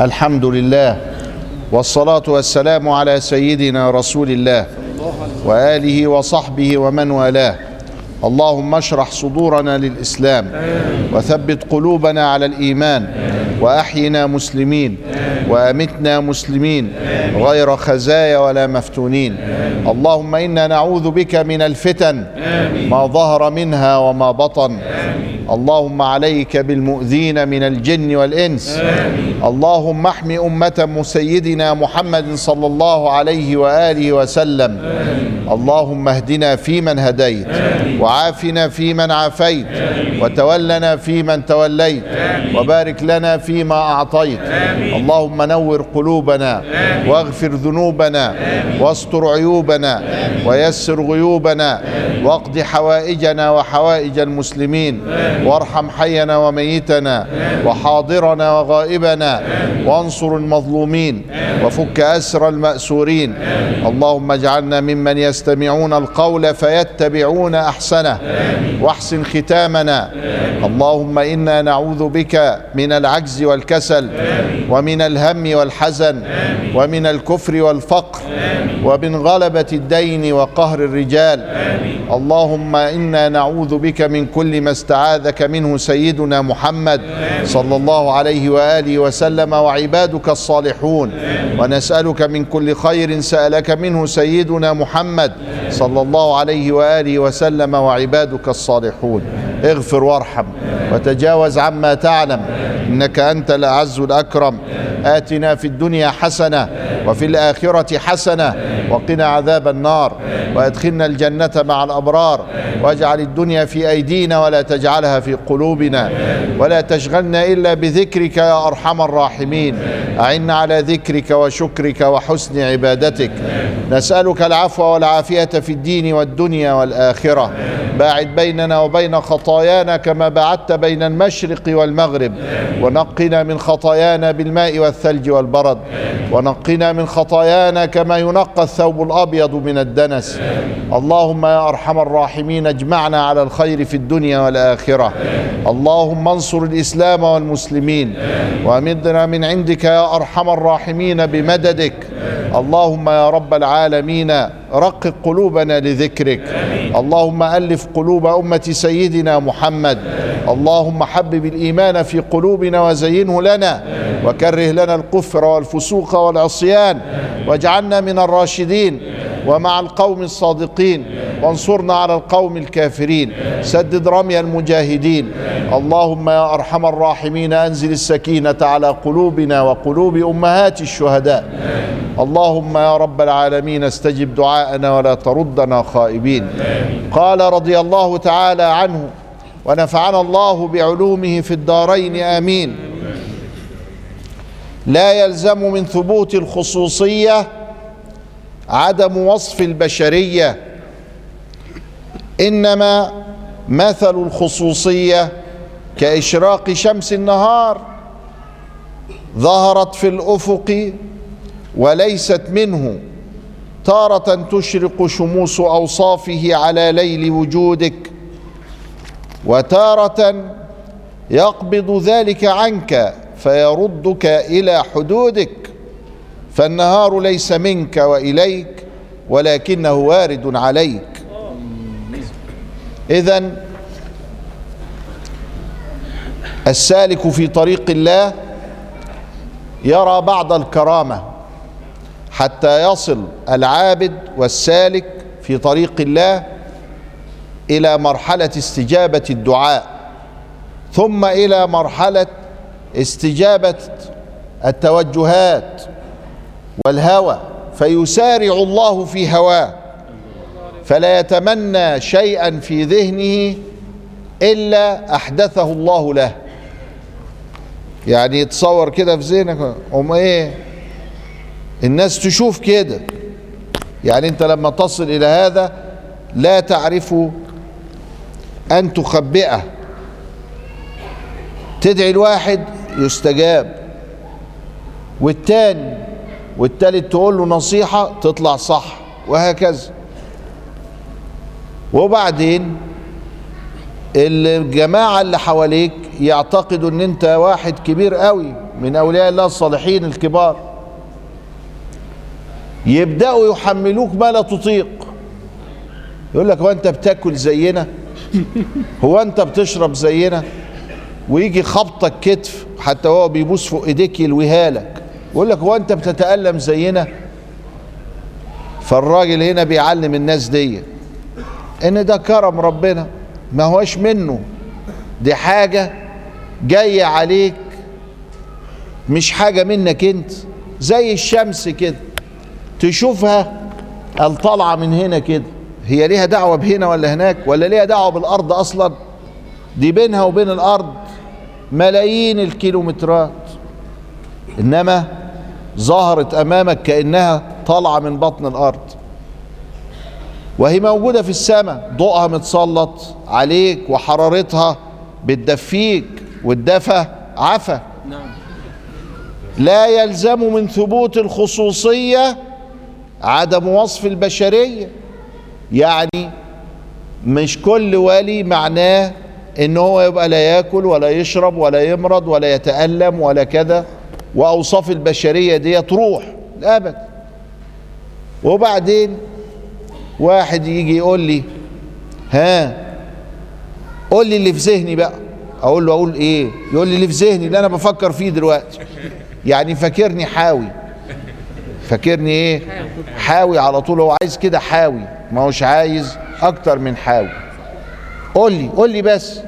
الحمد لله والصلاة والسلام على سيدنا رسول الله وآله وصحبه ومن والاه. اللهم اشرح صدورنا للإسلام وثبت قلوبنا على الإيمان وأحينا مسلمين وأمتنا مسلمين غير خزايا ولا مفتونين. اللهم إنا نعوذ بك من الفتن ما ظهر منها وما بطن. اللهم عليك بالمؤذين من الجن والإنس. اللهم احم أمة سيدنا محمد صلى الله عليه وآله وسلم. اللهم اهدنا فيمن هديت وعافنا فيمن عافيت وتولنا فيمن توليت وبارك لنا فيما أعطيت. اللهم نور قلوبنا واغفر ذنوبنا واستر عيوبنا ويسر غيوبنا واقض حوائجنا وحوائج المسلمين. وارحم حينا وميتنا. وحاضرنا وغائبنا. وانصر المظلومين. وفك أسر المأسورين. اللهم اجعلنا ممن يستمعون القول فيتبعون أحسنه. واحسن ختامنا. اللهم إنا نعوذ بك من العجز والكسل. ومن الهم والحزن. ومن الكفر والفقر. ومن غلبة الدين وقهر الرجال. اللهم إنا نعوذ بك من كل ما استعاذك منه سيدنا محمد صلى الله عليه وآله وسلم وعبادك الصالحون. ونسألك من كل خير سألك منه سيدنا محمد صلى الله عليه وآله وسلم وعبادك الصالحون. اغفر وارحم وتجاوز عما تعلم. إنك أنت الأعز الأكرم. آتنا في الدنيا حسنة وفي الآخرة حسنة وقنا عذاب النار وأدخلنا الجنة مع الأبرار واجعل الدنيا في أيدينا ولا تجعلها في قلوبنا ولا تشغلنا إلا بذكرك يا أرحم الراحمين أعنا على ذكرك وشكرك وحسن عبادتك نسألك العفو والعافية في الدين والدنيا والآخرة باعد بيننا وبين خطايانا كما بعدت بين المشرق والمغرب. ونقنا من خطايانا بالماء والثلج والبرد. ونقنا من خطايانا كما ينقى الثوب الأبيض من الدنس. اللهم يا أرحم الراحمين اجمعنا على الخير في الدنيا والآخرة. اللهم انصر الإسلام والمسلمين. وامدنا من عندك يا أرحم الراحمين بمددك. اللهم يا رب العالمين رقق قلوبنا لذكرك. اللهم ألف قلوب أمة سيدنا محمد. اللهم حبب الإيمان في قلوبنا وزينه لنا وكره لنا الكفر والفسوق والعصيان واجعلنا من الراشدين. ومع القوم الصادقين وانصرنا على القوم الكافرين. سدد رمي المجاهدين. اللهم يا أرحم الراحمين أنزل السكينة على قلوبنا وقلوب أمهات الشهداء. اللهم يا رب العالمين استجب دعاءنا ولا تردنا خائبين. قال رضي الله تعالى عنه ونفعنا الله بعلومه في الدارين آمين. لا يلزم من ثبوت الخصوصية عدم وصف البشرية إنما مثل الخصوصية كإشراق شمس النهار ظهرت في الأفق وليست منه تارة تشرق شموس أوصافه على ليل وجودك وتارة يقبض ذلك عنك فيردك إلى حدودك. فالنهار ليس منك وإليك ولكنه وارد عليك. اذا السالك في طريق الله يرى بعض الكرامة حتى يصل العابد والسالك في طريق الله إلى مرحلة استجابة الدعاء ثم إلى مرحلة استجابة التوجهات. والهوى فيسارع الله في هواه. فلا يتمنى شيئا في ذهنه إلا أحدثه الله له. يعني يتصور كده في ذهنك ام إيه؟ الناس تشوف كده. يعني أنت لما تصل إلى هذا لا تعرف أن تخبئه. تدعي الواحد يستجاب. والتاني والتالت تقول له نصيحة تطلع صح وهكذا. وبعدين الجماعة اللي حواليك يعتقدوا إن أنت واحد كبير قوي من أولياء الله الصالحين الكبار. يبدأوا يحملوك ما لا تطيق. يقول لك هو أنت بتاكل زينا؟ هو أنت بتشرب زينا؟ ويجي خبطك كتف حتى هو بيبوس فوق إيديك يلويها لك. يقول لك هو انت بتتألم زينا؟ فالراجل هنا بيعلم الناس دي ان ده كرم ربنا ما هوش منه. دي حاجة جاية عليك مش حاجة منك انت زي الشمس كده. تشوفها الطالعة من هنا كده. هي ليها دعوة بهنا ولا هناك؟ ولا ليها دعوة بالأرض أصلا؟ دي بينها وبين الأرض ملايين الكيلومترات. إنما ظهرت أمامك كأنها طالعة من بطن الأرض. وهي موجودة في السماء ضوءها متسلط عليك وحرارتها بتدفيك والدفى عفى لا يلزم من ثبوت الخصوصية عدم وصف البشرية. يعني مش كل ولي معناه إن هو يبقى لا يأكل ولا يشرب ولا يمرض ولا يتألم ولا كذا. وأوصاف البشرية دي تروح ابدا وبعدين واحد يجي يقول لي ها قول لي اللي في ذهني بقى. أقول له أقول إيه؟ يقول لي اللي في ذهني اللي أنا بفكر فيه دلوقتي. يعني فاكرني حاوي. فاكرني إيه؟ حاوي على طول. هو عايز كده حاوي. ما هوش عايز أكتر من حاوي. قول لي قول لي بس.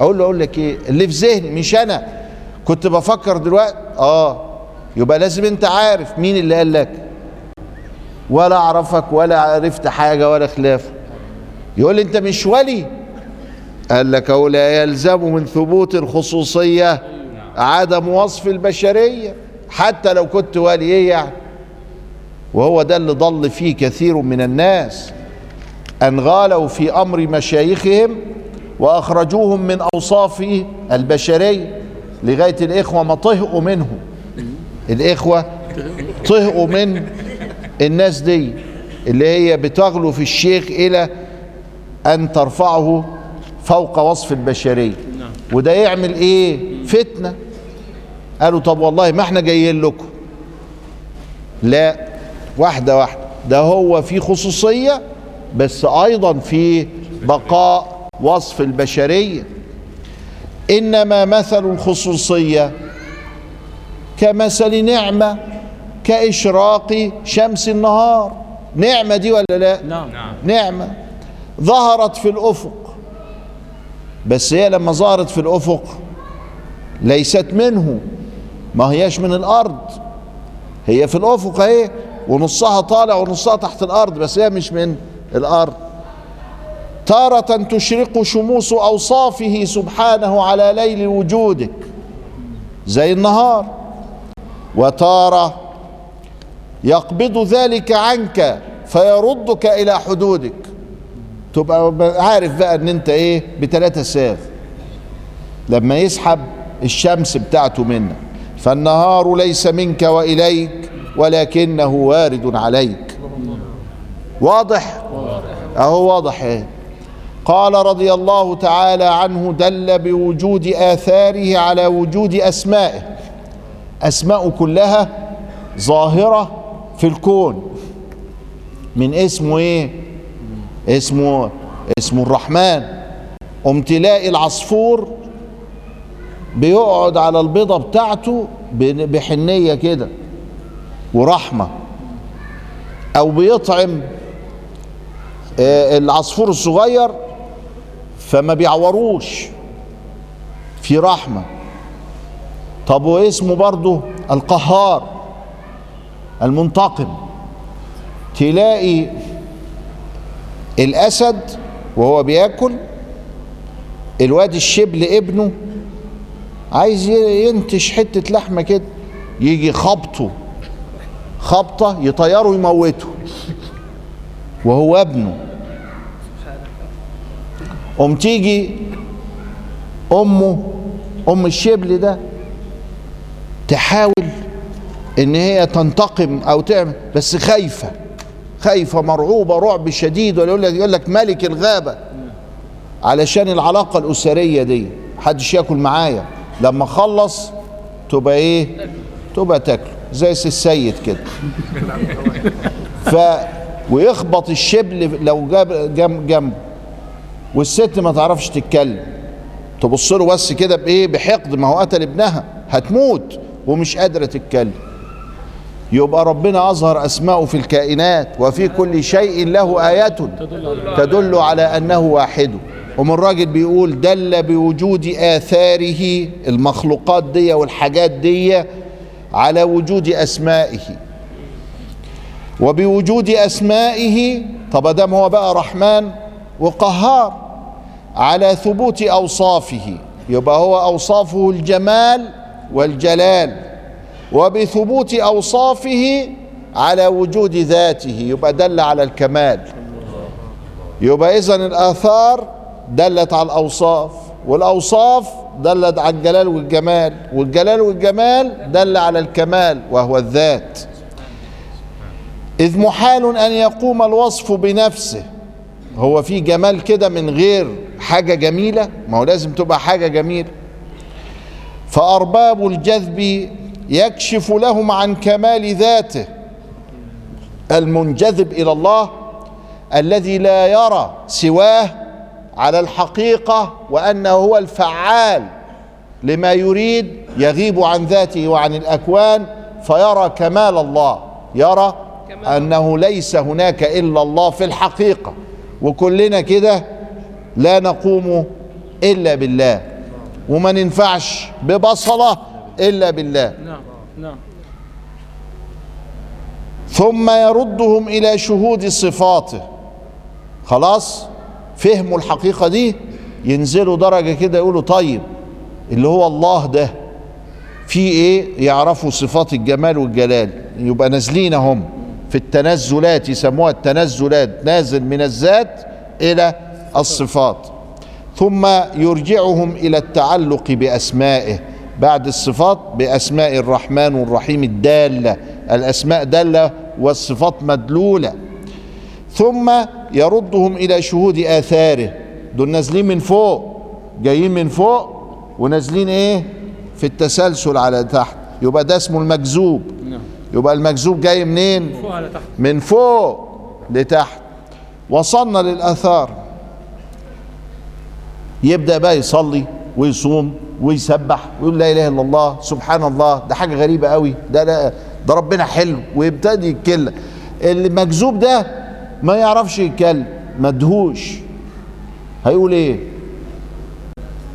أقول له أقول لك إيه؟ اللي في ذهني مش أنا. كنت بفكر دلوقتي آه. يبقى لازم أنت عارف مين اللي قال لك. ولا أعرفك ولا عرفت حاجة ولا خلافه يقول لي أنت مش ولي. قال لك أو لا يلزم من ثبوت الخصوصية عدم وصف البشرية. حتى لو كنت ولي إيه يعني؟ وهو ده اللي ضل فيه كثير من الناس. أن غالوا في أمر مشايخهم وأخرجوهم من اوصاف البشرية. لغاية الإخوة ما طهقوا منهم الإخوة طهقوا من الناس دي اللي هي بتغلو في الشيخ إلى أن ترفعه فوق وصف البشرية. وده يعمل إيه؟ فتنة. قالوا طب والله ما إحنا جايين لكم. لا واحدة واحدة. ده هو في خصوصية بس أيضا في بقاء وصف البشرية. إنما مثل الخصوصية كمثل نعمة كإشراق شمس النهار. نعمة دي ولا لا؟ نعم. نعمة. ظهرت في الأفق. بس هي لما ظهرت في الأفق ليست منه ما هياش من الأرض. هي في الأفق أهي ونصها طالع ونصها تحت الأرض بس هي مش من الأرض. تارة تشرق شموس أوصافه سبحانه على ليل وجودك. زي النهار. وتارة يقبض ذلك عنك فيردك إلى حدودك. تبقى عارف بقى إن أنت إيه؟ بتلاتة ساغ لما يسحب الشمس بتاعته منك. فالنهار ليس منك وإليك ولكنه وارد عليك. واضح. أهو واضح إيه؟ قال رضي الله تعالى عنه دل بوجود آثاره على وجود أسمائه. أسماء كلها ظاهرة في الكون. من اسمه إيه؟ اسمه اسمه الرحمن. امتلاء العصفور بيقعد على البيضة بتاعته بحنية كده ورحمة. أو بيطعم العصفور الصغير فما بيعوروش في رحمة. طب واسمه برضه القهار المنتقم. تلاقي الأسد وهو بياكل الواد الشبل ابنه عايز ينتش حتة لحمة كده يجي خبطه خبطة يطيره يموته. وهو ابنه. قوم تيجي أمه أم الشبل ده تحاول إن هي تنتقم أو تعمل بس خايفة خايفة مرعوبة رعب شديد ولا يقول لك ملك الغابة. علشان العلاقة الأسرية دي محدش ياكل معايا. لما اخلص تبقى إيه؟ تبقى تاكله زي سي السيد كده. ف ويخبط الشبل لو جاب جنب جنبه. والست ما تعرفش تتكلم. تبص له بس كده بإيه؟ بحقد. ما هو قتل ابنها. هتموت ومش قادرة تتكلم. يبقى ربنا أظهر اسماءه في الكائنات وفي كل شيء له آيات تدل على أنه واحد. ومن راجل بيقول دل بوجود آثاره المخلوقات دي والحاجات دي على وجود أسمائه. وبوجود أسمائه طب دام هو بقى رحمن وقهار على ثبوت أوصافه. يبقى هو أوصافه الجمال والجلال. وبثبوت أوصافه على وجود ذاته. يبقى دل على الكمال. يبقى اذا الآثار دلت على الأوصاف والأوصاف دلت على الجلال والجمال. والجلال والجمال دل على الكمال وهو الذات. إذ محال أن يقوم الوصف بنفسه. هو في جمال كده من غير حاجة جميلة؟ ما هو لازم تبقى حاجة جميلة. فأرباب الجذب يكشف لهم عن كمال ذاته. المنجذب إلى الله الذي لا يرى سواه على الحقيقة وأنه هو الفعال لما يريد يغيب عن ذاته وعن الأكوان فيرى كمال الله. يرى أنه ليس هناك إلا الله في الحقيقة. وكلنا كده لا نقوم إلا بالله. وما ننفعش ببصلة إلا بالله. نعم نعم. ثم يردهم إلى شهود صفاته خلاص؟ فهموا الحقيقة دي؟ ينزلوا درجة كده يقولوا طيب اللي هو الله ده. في إيه؟ يعرفوا صفات الجمال والجلال. يبقى نازلين هم. في التنزلات يسموها التنزلات نازل من الذات إلى الصفات. ثم يرجعهم إلى التعلق بأسمائه بعد الصفات بأسماء الرحمن والرحيم الدالة. الأسماء دالة والصفات مدلولة. ثم يردهم إلى شهود آثاره. دول نازلين من فوق. جايين من فوق ونازلين إيه؟ في التسلسل على تحت. يبقى ده اسمه المجذوب نعم. يبقى المجذوب جاي منين؟ من فوق لتحت. وصلنا للآثار. يبدأ بقى يصلي ويصوم ويسبح ويقول لا إله إلا الله سبحان الله. ده حاجة غريبة قوي. ده لا ده ربنا حلو ويبتدي يتكلم. المجذوب ده ما يعرفش يتكلم مدهوش. هيقول إيه؟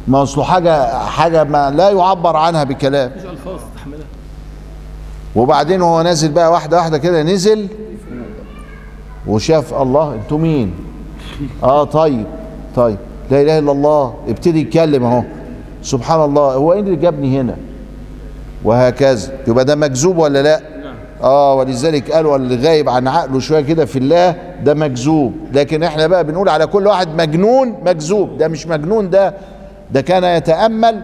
ما أصله حاجة حاجة ما لا يعبر عنها بكلام. مش ألفاظ. وبعدين هو نازل بقى واحدة واحدة كده نزل وشاف الله أنتوا مين؟ آه طيب طيب. لا إله إلا الله. ابتدي يتكلم أهو. سبحان الله. هو إيه اللي جابني هنا؟ وهكذا. يبقى ده مجذوب ولا لا؟ آه ولذلك قالوا اللي غايب عن عقله شوية كده في الله ده مجذوب. لكن إحنا بقى بنقول على كل واحد مجنون مجذوب. ده مش مجنون ده ده كان يتأمل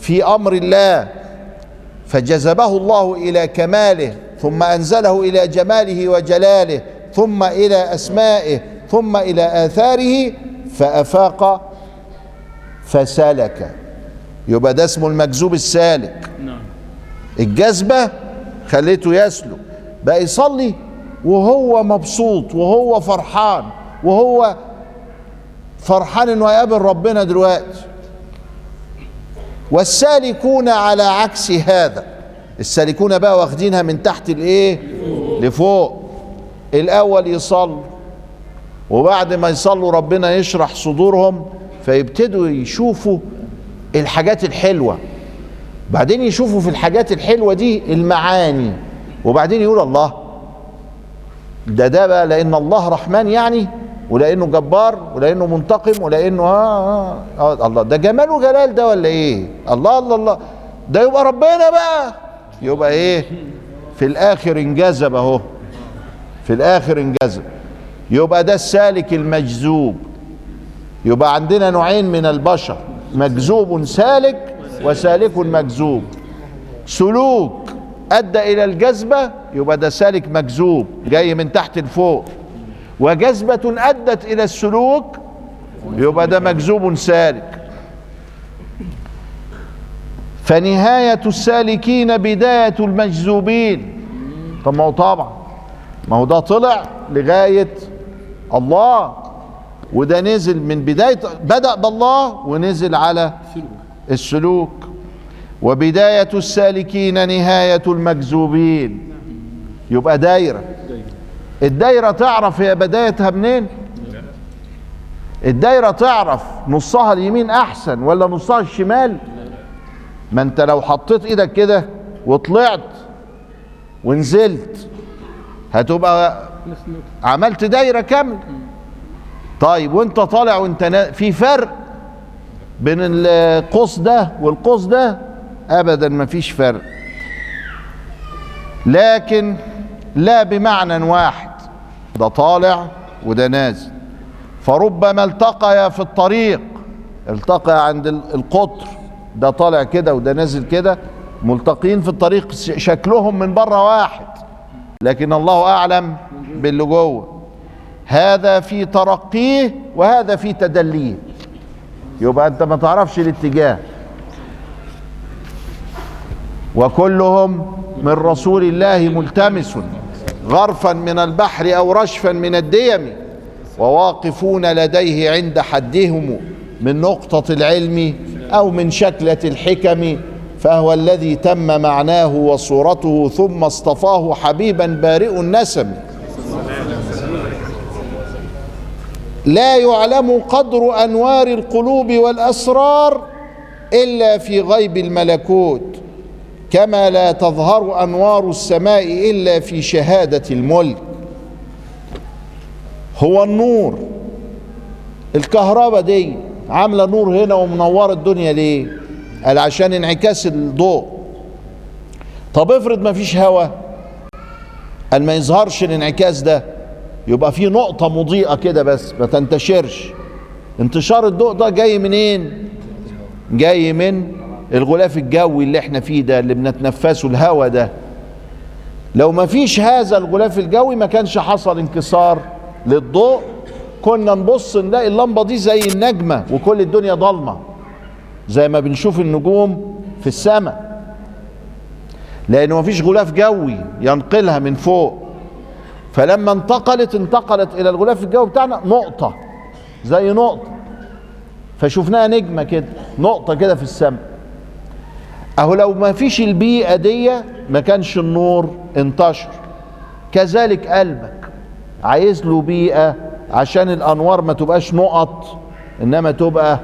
في أمر الله. فجذبه الله إلى كماله ثم أنزله إلى جماله وجلاله ثم إلى أسمائه ثم إلى آثاره فأفاق فسلك يبقى ده اسمه المجذوب السالك. نعم. الجذبة خليته يسلك. بقى يصلي وهو مبسوط وهو فرحان وهو فرحان إنه هيقابل ربنا دلوقتي. والسالكون على عكس هذا. السالكون بقى واخدينها من تحت الايه لفوق. الأول يصلوا وبعد ما يصلوا ربنا يشرح صدورهم فيبتدوا يشوفوا الحاجات الحلوة. بعدين يشوفوا في الحاجات الحلوة دي المعاني وبعدين يقول الله. ده ده بقى لأن الله رحمن يعني ولأنه جبار ولأنه منتقم ولأنه آه, آه, آه الله. ده جمال وجلال ده ولا إيه؟ الله الله الله. ده يبقى ربنا بقى. يبقى إيه؟ في الآخر انجذب أهو. في الآخر انجذب. يبقى ده السالك المجذوب. يبقى عندنا نوعين من البشر. مجذوب سالك وسالك مجذوب. سلوك أدى إلى الجذبة يبقى ده سالك مجذوب. جاي من تحت لفوق. وجذبة أدت إلى السلوك يبقى ده مجذوب سالك. فنهاية السالكين بداية المجذوبين. طب ما هو طبعا ما هو ده طلع لغاية الله وده نزل من بداية بدأ بالله ونزل على السلوك. وبداية السالكين نهاية المجذوبين. يبقى دايرة. الدايرة تعرف هي بدايتها منين؟ الدايرة تعرف نصها اليمين أحسن ولا نصها الشمال؟ ما أنت لو حطيت إيدك كده وطلعت ونزلت هتبقى عملت دايرة كاملة. طيب وأنت طالع وأنت نا... في فرق بين القوس ده والقوس ده؟ ابدا ما فيش فرق. لكن لا بمعنى واحد. ده طالع وده نازل. فربما التقيا في الطريق التقى عند القطر. ده طالع كده وده نازل كده. ملتقين في الطريق شكلهم من بره واحد لكن الله أعلم باللي جوه. هذا في ترقيه وهذا في تدليه يبقى أنت ما تعرفش الاتجاه. وكلهم من رسول الله ملتمس. غرفا من البحر أو رشفا من الديم وواقفون لديه عند حدهم من نقطة العلم أو من شكلة الحكم فهو الذي تم معناه وصورته ثم اصطفاه حبيبا بارئ النسم. لا يعلم قدر أنوار القلوب والأسرار إلا في غيب الملكوت. كما لا تظهر أنوار السماء إلا في شهادة الملك. هو النور. الكهرباء دي عاملة نور هنا ومنورة الدنيا ليه؟ قال عشان انعكاس الضوء. طب افرض ما فيش هوا. قال ما يظهرش الانعكاس ده. يبقى في نقطة مضيئة كده بس ما تنتشرش. انتشار الضوء ده جاي منين؟ جاي من الغلاف الجوي اللي إحنا فيه ده اللي بنتنفسه الهوا ده. لو ما فيش هذا الغلاف الجوي ما كانش حصل انكسار للضوء. كنا نبص نلاقي اللمبة دي زي النجمة وكل الدنيا ضلمة زي ما بنشوف النجوم في السماء. لأنه مفيش غلاف جوي ينقلها من فوق. فلما انتقلت انتقلت إلى الغلاف الجوي بتاعنا نقطة زي نقطة. فشفناها نجمة كده نقطة كده في السماء. أهو لو ما فيش البيئة دي ما كانش النور انتشر. كذلك قلبك. عايز له بيئة عشان الأنوار ما تبقاش نقط إنما تبقى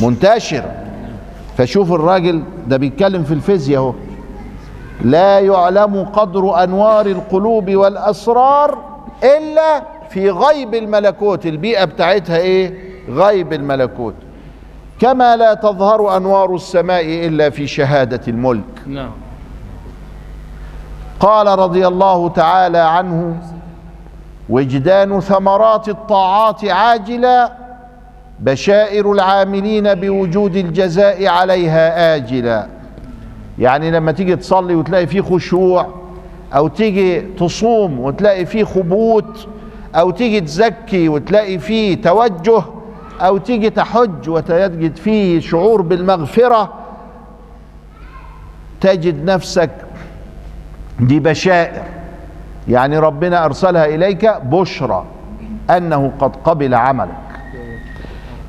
منتشرة فشوف الراجل ده بيتكلم في الفيزياء أهو. لا يعلم قدر أنوار القلوب والأسرار إلا في غيب الملكوت. البيئة بتاعتها إيه؟ غيب الملكوت. كما لا تظهر أنوار السماء إلا في شهادة الملك. نعم. قال رضي الله تعالى عنه وجدان ثمرات الطاعات عاجلا بشائر العاملين بوجود الجزاء عليها آجلا. يعني لما تيجي تصلي وتلاقي فيه خشوع أو تيجي تصوم وتلاقي فيه خبوت أو تيجي تزكي وتلاقي فيه توجه أو تيجي تحج وتجد فيه شعور بالمغفرة تجد نفسك دي بشائر. يعني ربنا أرسلها إليك بشرى أنه قد قبل عملك.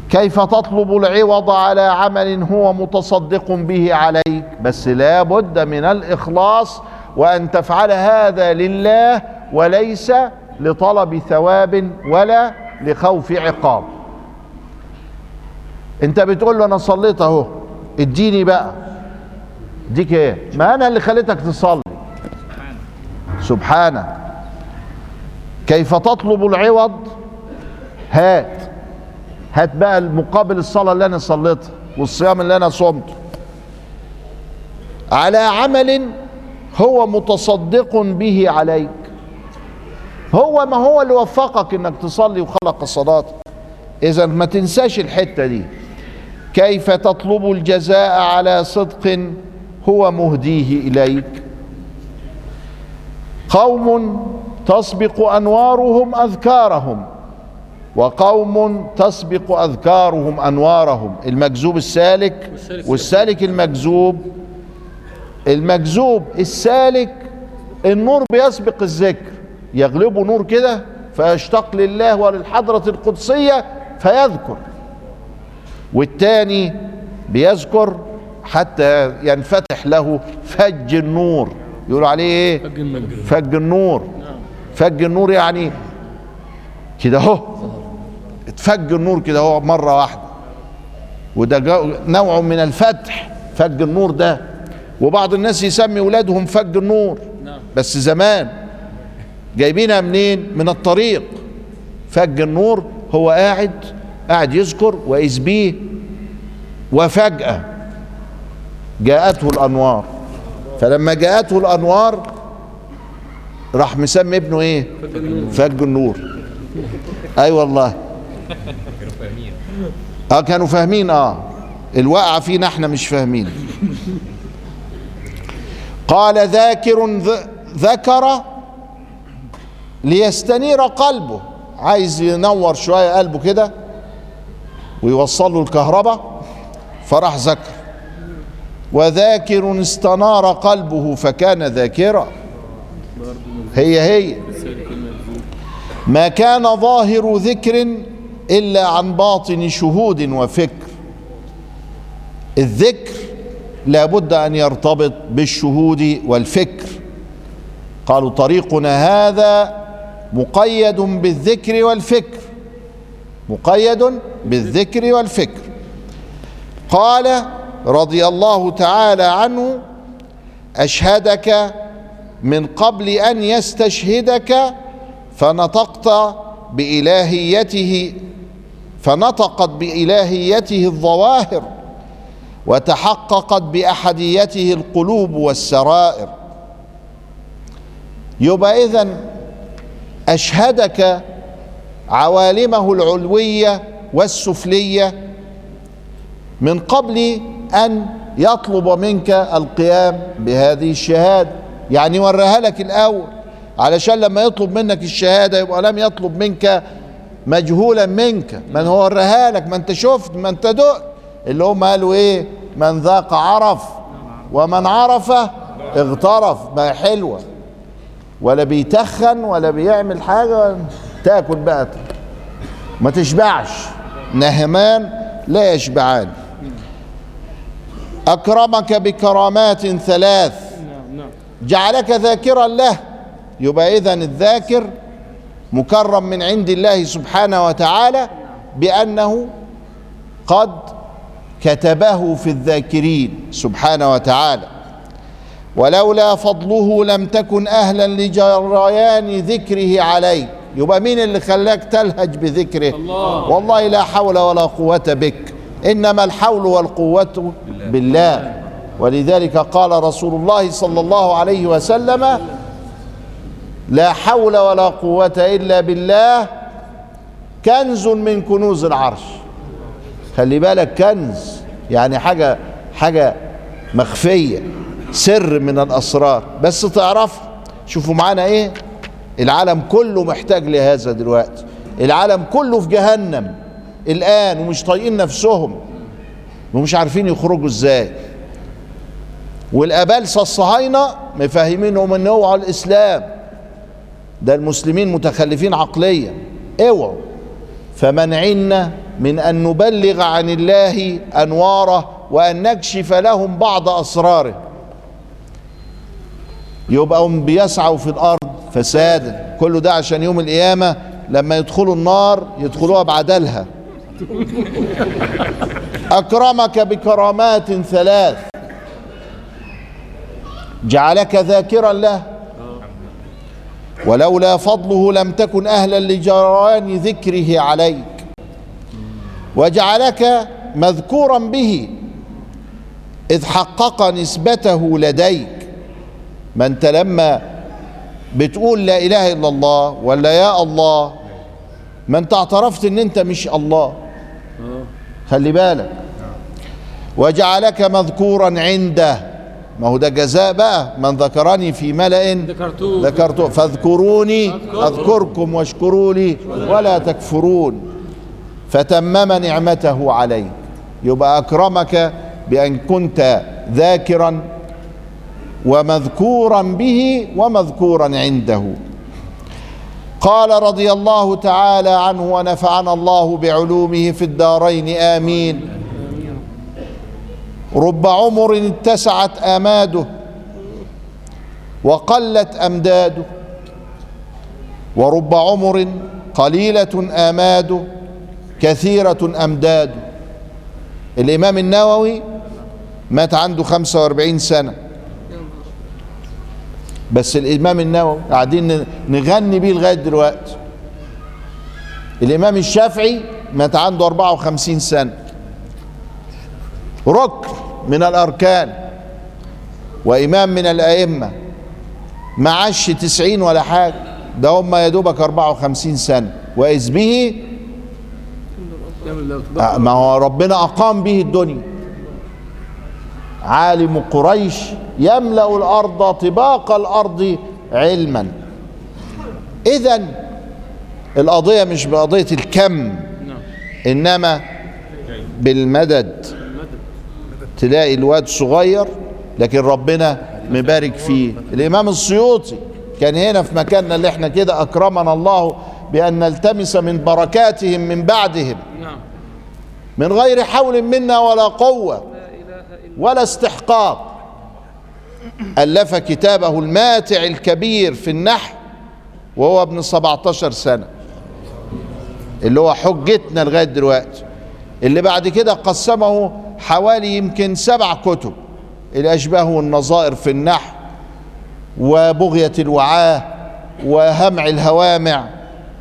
كيف تطلب العوض على عمل هو متصدق به عليك؟ بس لا بد من الإخلاص وأن تفعل هذا لله وليس لطلب ثواب ولا لخوف عقاب. انت بتقول له أنا صليت اهو اديني بقى. اديك إيه؟ ما أنا اللي خليتك تصلي. سبحانه. كيف تطلب العوض؟ هات. هات بقى المقابل الصلاة اللي أنا صليتها والصيام اللي أنا صمته. على عمل هو متصدق به عليك. هو ما هو اللي وفقك إنك تصلي وخلق الصلاة اذا ما تنساش الحتة دي. كيف تطلب الجزاء على صدق هو مهديه إليك؟ قوم تسبق أنوارهم أذكارهم وقوم تسبق أذكارهم أنوارهم. المجذوب السالك والسالك المجذوب المجذوب السالك النور بيسبق الذكر يغلبه نور كده فيشتاق لله وللحضرة القدسية فيذكر. والتاني بيذكر حتى ينفتح له فج النور. يقولوا عليه إيه؟ فج المجد فج النور. فج النور يعني كده اهو. اتفج النور كده اهو مرة واحدة. وده نوع من الفتح فج النور ده. وبعض الناس يسمي ولادهم فج النور. نعم. بس زمان جايبينها منين؟ من الطريق. فج النور هو قاعد قاعد يذكر وإذ بيه وفجأة جاءته الأنوار. فلما جاءته الأنوار راح مسمي ابنه إيه؟ فج النور. أي والله. آه كانوا فاهمين آه. الواقع فينا إحنا مش فاهمين. قال ذاكر ذكر ليستنير قلبه. عايز ينور شوية قلبه كده. ويوصل له الكهرباء فراح ذكر. وذاكر استنار قلبه فكان ذاكرا. هي هي. ما كان ظاهر ذكر إلا عن باطن شهود وفكر. الذكر لابد أن يرتبط بالشهود والفكر. قالوا طريقنا هذا مقيد بالذكر والفكر. مقيد بالذكر والفكر. قال رضي الله تعالى عنه أشهدك من قبل أن يستشهدك فنطقت بإلهيته فنطقت بإلهيته الظواهر وتحققت بأحديته القلوب والسرائر. يبقى اذن أشهدك عوالمه العلوية والسفلية من قبل أن يطلب منك القيام بهذه الشهادة. يعني وريها لك الأول علشان لما يطلب منك الشهادة يبقى لم يطلب منك مجهولا منك. من هو وريها لك؟ ما انت شفت ما انت دقت. اللي هم قالوا إيه؟ من ذاق عرف ومن عرف اغترف. ما حلوة. ولا بيتخن ولا بيعمل حاجة. تاكل بقى. ما تشبعش. نهمان لا يشبعان. أكرمك بكرامات ثلاث. جعلك ذاكرا له. يبقى اذا الذاكر مكرم من عند الله سبحانه وتعالى بأنه قد كتبه في الذاكرين سبحانه وتعالى. ولولا فضله لم تكن أهلا لجريان ذكره عليك يبقى مين اللي خلاك تلهج بذكره؟ الله. والله لا حول ولا قوة بك إنما الحول والقوة بالله. ولذلك قال رسول الله صلى الله عليه وسلم لا حول ولا قوة إلا بالله كنز من كنوز العرش. خلي بالك كنز يعني حاجة حاجة مخفية سر من الأسرار. بس تعرف شوفوا معانا إيه؟ العالم كله محتاج لهذا دلوقتي. العالم كله في جهنم. الآن ومش طايقين نفسهم. ومش عارفين يخرجوا إزاي. والابالسه الصهاينه مفهمينهم إن هو على الإسلام. ده المسلمين متخلفين عقليا. اوعوا. فمنعنا من أن نبلغ عن الله أنواره وأن نكشف لهم بعض أسراره. يبقى هم بيسعوا في الأرض فسادا كله ده عشان يوم القيامة لما يدخلوا النار يدخلوها بعدلها. أكرمك بكرامات ثلاث. جعلك ذاكرا له. ولولا فضله لم تكن أهلا لجريان ذكره عليك. وجعلك مذكورا به. إذ حقق نسبته لديك. ما أنت لما بتقول لا إله إلا الله ولا يا الله. ما أنت اعترفت إن أنت مش الله. خلي بالك. وجعلك مذكورا عنده. ما هو ده جزاء بقى. من ذكرني في ملأ ذكرته فاذكروني أذكركم واشكروا لي ولا تكفرون. فتمم نعمته عليك. يبقى أكرمك بأن كنت ذاكرا ومذكورا به ومذكورا عنده. قال رضي الله تعالى عنه ونفعنا الله بعلومه في الدارين آمين. رب عمر اتسعت أماده وقلت أمداده ورب عمر قليلة أماده كثيرة أمداده. الإمام النووي مات عنده 45 سنة. بس الإمام النووي قاعدين نغني بيه لغاية دلوقتي. الإمام الشافعي مات عنده 54 سنة. ركن من الأركان وإمام من الأئمة. ما عاش 90 ولا حاجة. ده هم يا دوبك 54 سنة. وإذ به ما هو ربنا أقام به الدنيا. عالم قريش يملأ الأرض طباق الأرض علما. اذا القضية مش بقضية الكم إنما بالمدد. تلاقي الواد صغير لكن ربنا مبارك فيه. الإمام السيوطي كان هنا في مكاننا اللي إحنا كده أكرمنا الله بأن نلتمس من بركاتهم من بعدهم. نعم. من غير حول منا ولا قوة. ولا استحقاق. ألف كتابه الماتع الكبير في النحو وهو ابن 17 سنة اللي هو حجتنا لغاية دلوقتي اللي بعد كده قسمه حوالي يمكن سبع كتب الأشباه والنظائر في النحو وبغية الوعاة وهمع الهوامع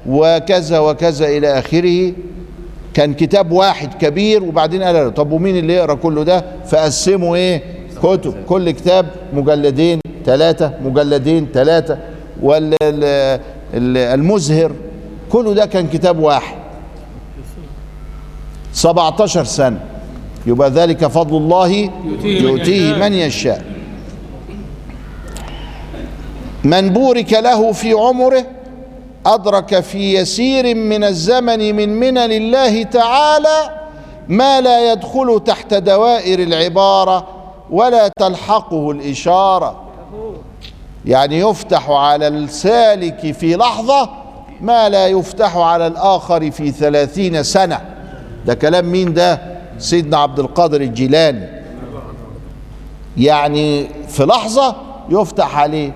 وكذا وكذا إلى آخره. كان كتاب واحد كبير وبعدين قال له طب ومين اللي يقرأ كله ده؟ فقسموا إيه؟ كتب كل كتاب مجلدين ثلاثة مجلدين ثلاثة والمزهر كله ده كان كتاب واحد. 17 سنة. يبقى ذلك فضل الله يؤتيه. من يشاء. من بورك له في عمره أدرك في يسير من الزمن من منن الله تعالى ما لا يدخل تحت دوائر العبارة ولا تلحقه الإشارة. يعني يفتح على السالك في لحظة ما لا يفتح على الآخر في ثلاثين سنة. ده كلام مين ده؟ سيدنا عبد القادر الجيلاني. يعني في لحظة يفتح عليه.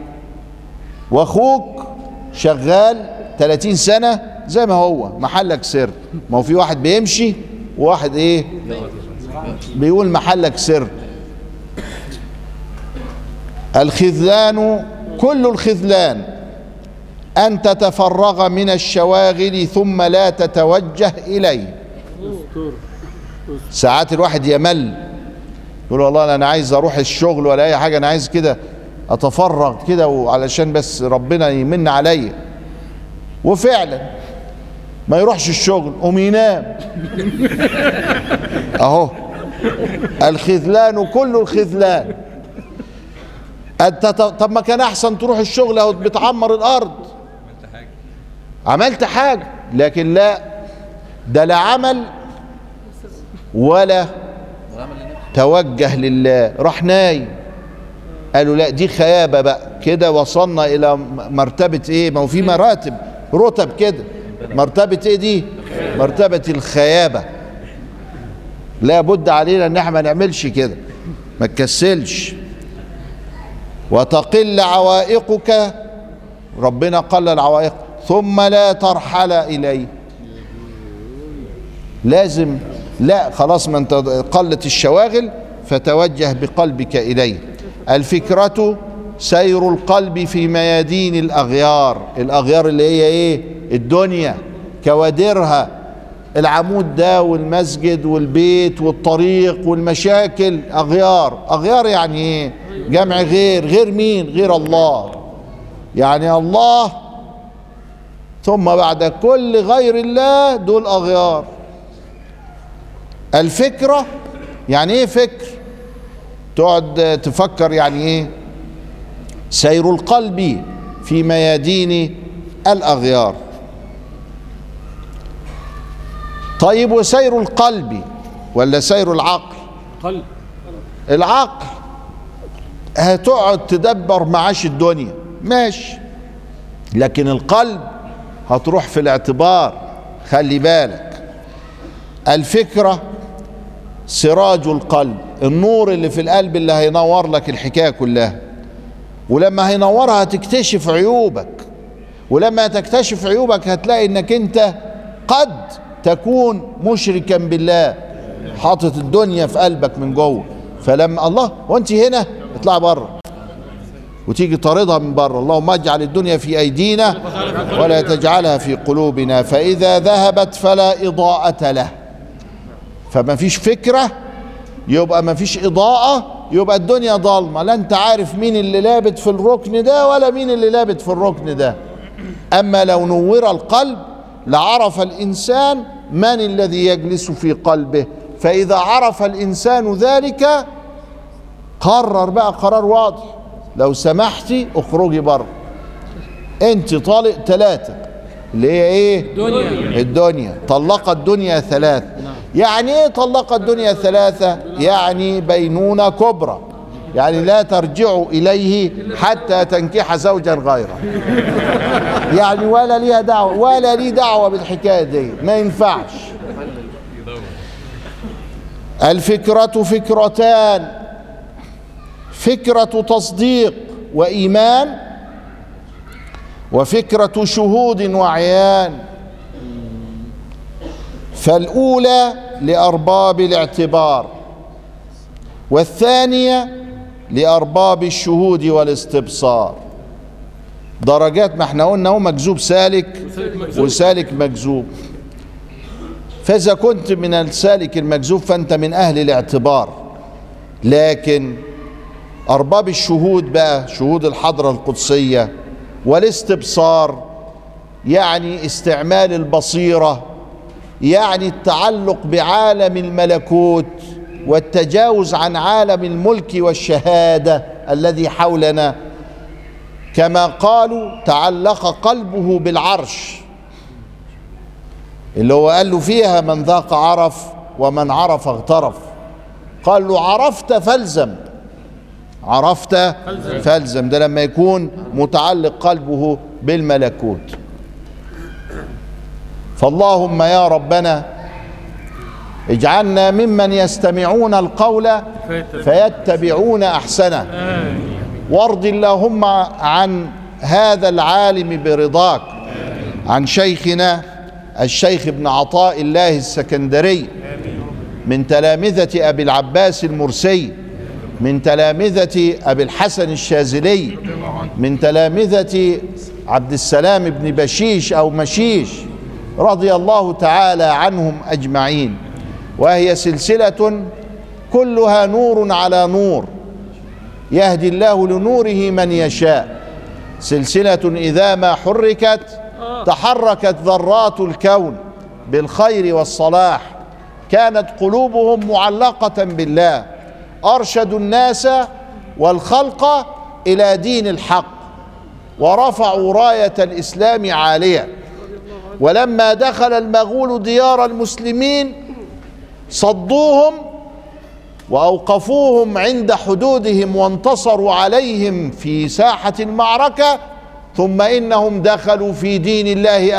وأخوك شغال 30 سنة زي ما هو. محلك سر. ما هو في واحد بيمشي وواحد إيه؟ بيقول محلك سر. الخذلان كل الخذلان. أن تتفرغ من الشواغل ثم لا تتوجه دستور ساعات الواحد يمل. يقول والله أنا عايز أروح الشغل ولا أي حاجة أنا عايز كده أتفرغ كده وعلشان بس ربنا يمن عليا. وفعلا. ما يروحش الشغل قوم ينام. أهو. الخذلان كل الخذلان. أنت طب ما كان أحسن تروح الشغل اهو بتعمر الأرض. عملت حاجة لكن لا ده لا عمل ولا توجه لله. راح نايم. قالوا لا دي خيابة بقى. كده وصلنا إلى مرتبة إيه؟ ما هو في مراتب. رتب كده. مرتبة إيه دي؟ مرتبة الخيابة. لا بد علينا إن إحنا ما نعملش كده. ما تكسلش. وتقل عوائقك. ربنا قلل عوائق ثم لا ترحل إليه. لازم لا خلاص ما انت قلت الشواغل فتوجه بقلبك إليه. الفكرة سير القلب في ميادين الأغيار. الأغيار اللي هي إيه؟ الدنيا كوادرها. العمود ده والمسجد والبيت والطريق والمشاكل أغيار. أغيار يعني إيه؟ جمع غير. غير مين؟ غير الله. يعني الله ثم بعد كل غير الله دول أغيار. الفكرة يعني إيه فكر؟ تقعد تفكر يعني إيه؟ سير القلب في ميادين الأغيار. طيب وسير القلب ولا سير العقل؟ قلب. العقل هتقعد تدبر معاش الدنيا ماشي. لكن القلب هتروح في الاعتبار خلي بالك. الفكرة سراج القلب النور اللي في القلب اللي هينور لك الحكاية كلها. ولما هينورها هتكتشف عيوبك ولما تكتشف عيوبك هتلاقي إنك أنت قد تكون مشركا بالله حاطط الدنيا في قلبك من جوه. فلما الله وأنت هنا اطلع بره وتيجي طاردها من بره اللهم اجعل الدنيا في أيدينا ولا تجعلها في قلوبنا. فإذا ذهبت فلا إضاءة له. فما فيش فكرة يبقى ما فيش إضاءة يبقى الدنيا ضلمة. لا أنت عارف مين اللي لابت في الركن ده ولا مين اللي لابت في الركن ده. أما لو نور القلب لعرف الإنسان من الذي يجلس في قلبه. فإذا عرف الإنسان ذلك قرر بقى قرار واضح. لو سمحتي اخرجي بره. أنت طالق ثلاثة. اللي هي إيه؟ دنيا الدنيا. طلق الدنيا ثلاث يعني إيه طلق الدنيا ثلاثة؟ يعني بينونة كبرى. يعني لا ترجعوا إليه حتى تنكح زوجا غيره. يعني ولا ليها دعوة ولا لي دعوة بالحكاية دي. ما ينفعش. الفكرة فكرتان. فكرة تصديق وإيمان وفكرة شهود وعيان. فالأولى لأرباب الاعتبار والثانية لأرباب الشهود والاستبصار. درجات ما إحنا قلنا هو مجذوب سالك وسالك مجذوب فإذا كنت من السالك المجذوب فأنت من أهل الاعتبار. لكن أرباب الشهود بقى شهود الحضرة القدسية والاستبصار يعني استعمال البصيرة يعني التعلق بعالم الملكوت والتجاوز عن عالم الملك والشهادة الذي حولنا. كما قالوا تعلق قلبه بالعرش. اللي هو قال له فيها من ذاق عرف ومن عرف اغترف. قال له عرفت فالزم. عرفت فالزم. ده لما يكون متعلق قلبه بالملكوت. فاللهم يا ربنا اجعلنا ممن يستمعون القول فيتبعون أحسنه. وارض اللهم عن هذا العالم برضاك عن شيخنا الشيخ ابن عطاء الله السكندري من تلامذة أبي العباس المرسي من تلامذة أبي الحسن الشاذلي من تلامذة عبد السلام بن بشيش أو مشيش. رضي الله تعالى عنهم أجمعين. وهي سلسلة كلها نور على نور. يهدي الله لنوره من يشاء. سلسلة إذا ما حركت تحركت ذرات الكون بالخير والصلاح. كانت قلوبهم معلقة بالله. أرشدوا الناس والخلق إلى دين الحق. ورفعوا راية الإسلام عالية. ولما دخل المغول ديار المسلمين صدوهم وأوقفوهم عند حدودهم وانتصروا عليهم في ساحة المعركة ثم إنهم دخلوا في دين الله